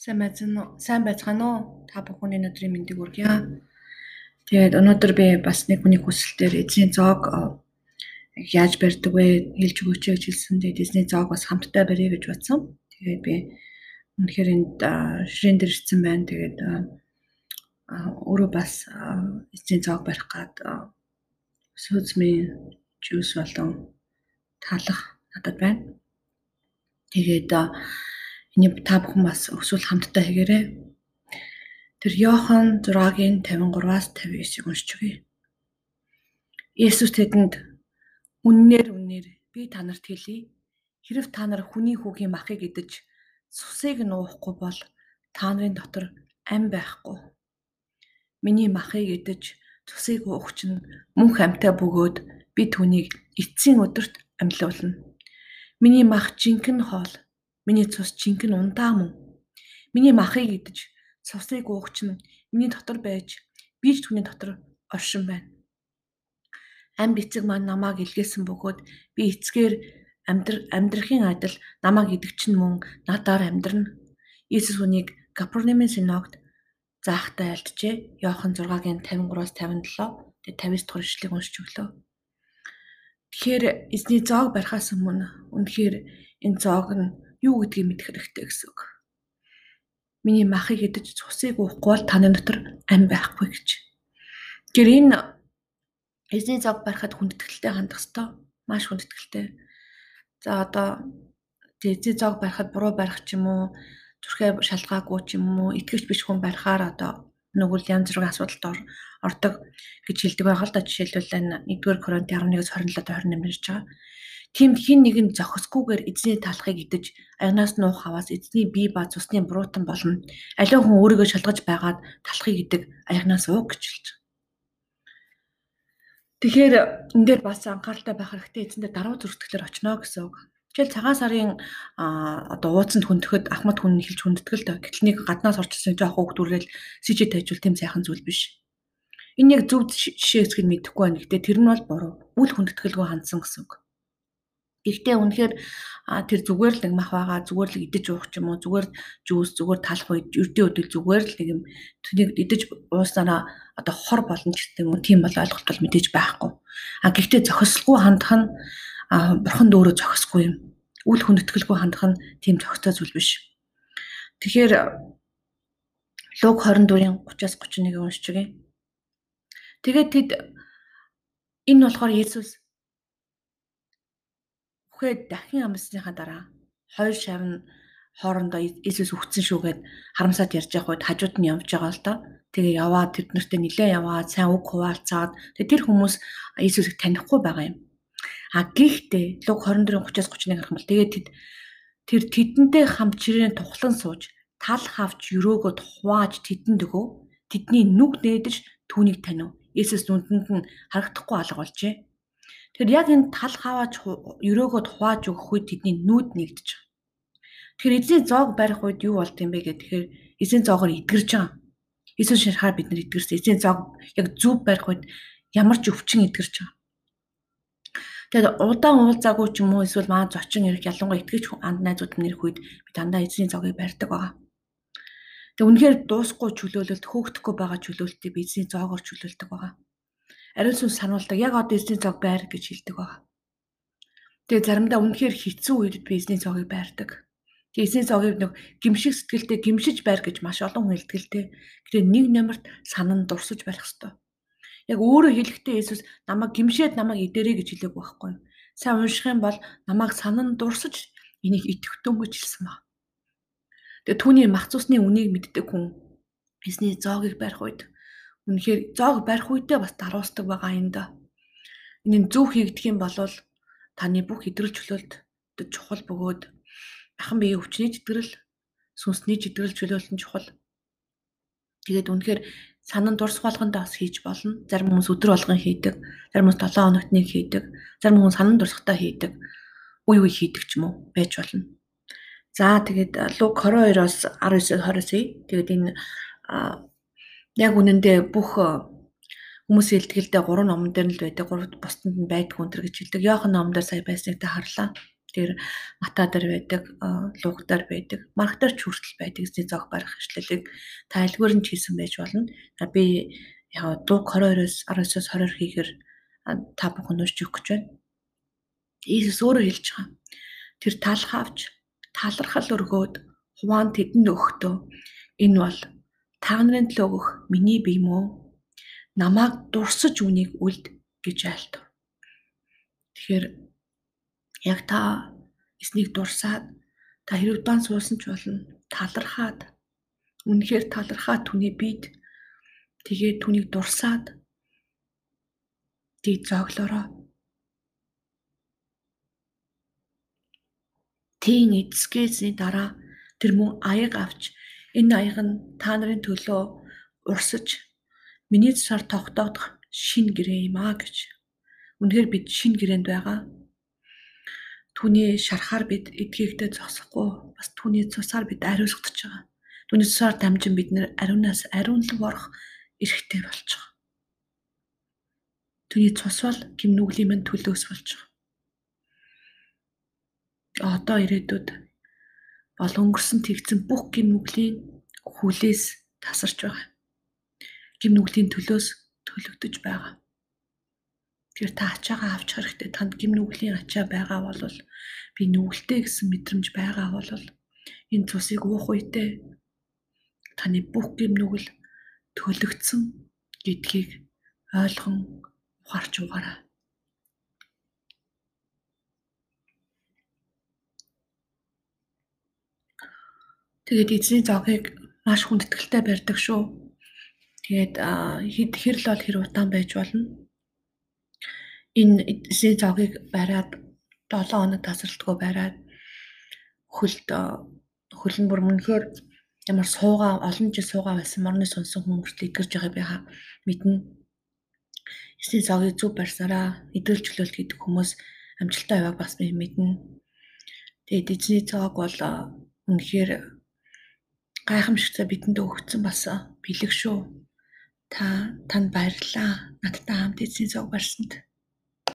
Сайн байцгаана уу? Сайн байцгаана уу? Та бүхний өдрийн мэндийг хүргье. Тэгээд өнөөдөр би бас нэг хүний хүсэлтээр эзний зоог яаж барьдаг вэ? Хэлж өгөөч гэж хэлсэн. Тэгээд эзний зоог бас хамтдаа барья гэж бодсон. Тэгээд би үнэхээр энд ширээн дээр ирсэн байна. Тэгээд өөрөө бас эзний зоог барих гад сүүзмийн жуус болон талах надад байна. Тэгээд Энийг та бүхэн бас өсвөл хамтдаа хийгээрэй. Тэр Йохан 6-гийн 53-аас 59-ийг уншиж өгье. Есүс тэдэнд үннээр үннээр би танарт хэлье. Хэрв та нар хүний хүүгийн махыг идэж цусыг нуухгүй бол та нарын дотор ам байхгүй. Миний махыг идэж цусыг уух чинь мөнх амьтаа бөгөөд би түүнийг эцсийн өдөрт амьлуулна. Миний мах жинхэнэ хоол Миний цус жинхэнэ ундаа мөн. Миний махыг идэж цусыг уух чинь миний дотор байж би ч түүний дотор оршин байна. Ам бицэг маань намайг илгээсэн бөгөөд би эцгээр амьдр амьдрахын адил намайг идэх чинь мөн надаар амьдрна. Иесус үнийг Капернаумын синагогт заахтай альджээ. Йохан 6-гийн 53-аас 57 тэгээ 50 дахь ишлэгийг уншиж өглөө. Тэгэхээр эзний зоог барихаас өмнө үнэхээр энэ зоог нь юу гэдгийг мэдэх хэрэгтэй гэсэн үг. Миний махыг идэж цусыг уухгүй бол таны дотор ам байхгүй гэж. Тэр энэ эзний зог барихад хүндэтгэлтэй хандах ёстой. Маш хүндэтгэлтэй. За одоо эзний зог барихад буруу барих ч юм уу, зүрхээ шалгаагүй ч юм уу, итгэвч биш хүн барихаар одоо нүгэл янз бүрийн асуудалд ордог гэж хэлдэг байгаа л да жишээлбэл энэ 1-р Коринт 11-с 27-28 нэрж байгаа. Тимд хин нэг нь зохисгүйгээр эзний талхыг идэж аянаас нуух хаваас эзний бие ба цусны буруутан болно. Аливаа хүн өөрийгөө шалгаж байгаад талхыг идэг аянаас ууг гэж хэлж байгаа. Тэгэхээр энэ дээр бас анхааралтай байх хэрэгтэй эзэндээ даруй зүрхтгэлээр очно гэсэн үг. Жишээл цагаан сарын одоо ууцанд хүндэхэд ахмад хүн эхэлж хүндэтгэлтэй. Гэтэл нэг гаднаас орчихсон жоох хөөгдүрэл сижид тайжуул тийм сайхан зүйл биш. Энэ яг зөв жишээ эсгийг мэдэхгүй байна. Гэтэ тэр нь бол буруу. Үл хүндэтгэлгүй хандсан гэсэн үг. Гэхдээ үнэхээр тэр зүгээр л нэг мах байгаа зүгээр л идэж уух ч юм уу зүгээр жуус зүгээр талах үед ердийн өдөл зүгээр л нэг юм түүнийг идэж ууснараа одоо хор болно ч гэдэг юм уу тийм бол ойлголт бол мэдээж байхгүй. А гэхдээ зохисгүй хандах нь бурханд өөрөө зохисгүй юм. Үл хүндэтгэлгүй хандах нь тийм зохистой зүйл биш. Тэгэхээр Луг 24-ийн 30-аас 31-ийг уншиж өгье. Тэгээд тэд энэ болохоор Есүс Үхээд дахин амсныхаа дараа хоёр шавн хоорондоо Иесус үхсэн шүүгээд харамсаад ярьж явах үед хажууд нь явж байгаа л доо. Тэгээ яваад тэд нартэй нилээ яваад сайн үг хуваалцаад тэгээ тэр хүмүүс Иесусыг танихгүй байгаа юм. А гэхдээ луг 24-30-аас 31 гарах юм бол тэгээ тэд тэр тэдэнтэй хамт чирээний тухлан сууж тал хавч өрөөгөө хувааж тэдэнд өгөө тэдний нүг нээдэж түүнийг танив. Иесус нүдэнд нь харагдахгүй алга болжээ. Тэгэхээр яг энэ тал хаваач өрөөгөө хувааж өгөх үед тэдний нүүд нэгдэж байгаа. Тэгэхээр эзний зоог барих үед юу болд юм бэ гэх тэгэхээр эзний зоогоор итгэрж байгаа. Иесус шарахаар бид нар итгэрсэн. Эзний зоог яг зөв барих үед ямар ч өвчин итгэрж байгаа. Тэгээд удаан уулзаагүй ч юм уу эсвэл маа зочин ирэх ялангуяа итгэж анд найзууд ирэх үед би дандаа эзний зогийг барьдаг байгаа. Тэг үнэхээр дуусахгүй чөлөөлөлт хөөгдөхгүй байгаа чөлөөлтийг би эзний зоогоор чөлөөлдөг байгаа ариун сүнс сануулдаг яг одоо эзний цог байр гэж хэлдэг байгаа. Тэгээ заримдаа үнэхээр хэцүү үед би эзний цогийг байрдаг. Тэгээ эзний цогийг нэг гимшиг сэтгэлтэй гимшиж байр гэж маш олон хүн хэлдэг. Тэгээ нэг номерт санан дурсаж барих хэвээр. Яг өөрөө хэлэхдээ Есүс намайг гимшээд намайг идэрэй гэж хэлээг байхгүй. Сайн унших юм бол намайг санан дурсаж энийг итгэвтэн хэлсэн ба. Тэгээ түүний мах цусны үнийг мэддэг хүн эзний зоогийг барих үед Үнэхээр зоог барих үедээ бас даруусдаг байгаа юм да. Энэ зөв хийгдэх юм бол таны бүх идрэл чөлөөлт чухал бөгөөд ахын биеийн өвчний читгэрэл, сүнсний читгэрэл чөлөөлт нь чухал. Тэгээд үнэхээр санан дурс болгонд бас хийж болно. Зарим хүмүүс өдөр болгон хийдэг, зарим хүмүүс 7 хоногт нэг хийдэг, зарим хүмүүс санан дурсахтаа хийдэг, үе үе хийдэг ч юм уу байж болно. За тэгээд луг 22-оос 19-29. Тэгээд энэ яг үнэндээ бүх хүмүүс илтгэлдээ гурван номон дээр л байдаг. Гурав бусдад нь байдгүй өнтер гэж хэлдэг. Йохан номдоор сая байсныг та харлаа. Тэр матадар байдаг, лугдар байдаг, маргатар ч хүртэл байдаг эзний зог барих хэвшлэлийг тайлгуур нь хийсэн байж болно. Би яг дуу 22-оос 19-оос 20 хийгэр та бүхэн уншиж өгч байна. Иесус өөрөө хэлж байгаа. Тэр талх авч талархал өргөөд хуваан тэдэнд өгөхдөө энэ бол та нарын төлөө өгөх миний бие мөн намайг дурсаж үнийг үлд гэж айлтав. Тэгэхээр яг та эснийг дурсаад та хэрэг дан суусан ч болно талархаад үнэхээр талархаад түүний бид тэгээд түүнийг дурсаад тий зоглороо тийн эцгээсний дараа тэр мөн аяг авч энэ аяг нь та нарын төлөө урсаж миний цусаар тогтоодох шин гэрээ юм а гэж. Үнэхээр бид шин гэрээнд байгаа түүний шарахаар бид эдгийгдээ зогсохгүй бас түүний цусаар бид ариусгагдж байгаа. Түүний цусаар дамжин бид нэр ариунаас ариунлаг орох эрхтэй болж байгаа. Түүний цус бол гимнүглийн мань төлөөс болж байгаа. Одоо ирээдүйд бол өнгөрсөн тэгсэн бүх гимнүглийн хүлээс тасарч байгаа. Гимнүглийн төлөөс төлөгдөж байгаа. Тэгэхээр та ачаагаа авч хэрэгтэй. Танд гим нүглийн ачаа байгаа бол би нүгэлтэй гэсэн мэдрэмж байгаа бол энэ цусыг уух үедээ таны бүх гим нүгэл төлөгдсөн гэдгийг ойлгон ухаарч угаарай. Тэгээд эзний зогийг маш хүндэтгэлтэй барьдаг шүү. Тэгээд хэд хэрл бол хэр удаан байж болно энэ эзний зогийг бариад 7 хоног тасралтгүй бариад хөлд хөл нь бүр мөнхөр ямар суугаа олон жил суугаа байсан морны сонсон хүн хүртэл идэрж байгаа би мэднэ. Эзний зогийг зүв барьсараа идэл чөлөөлт гэдэг хүмүүс амжилттай яваг бас би мэднэ. Тэгээд эзний зоог бол үнэхээр гайхамшигтай бидэнд өгсөн бас бэлэг шүү. Та танд баярлалаа. Надтай хамт эзний зоог барьсанд.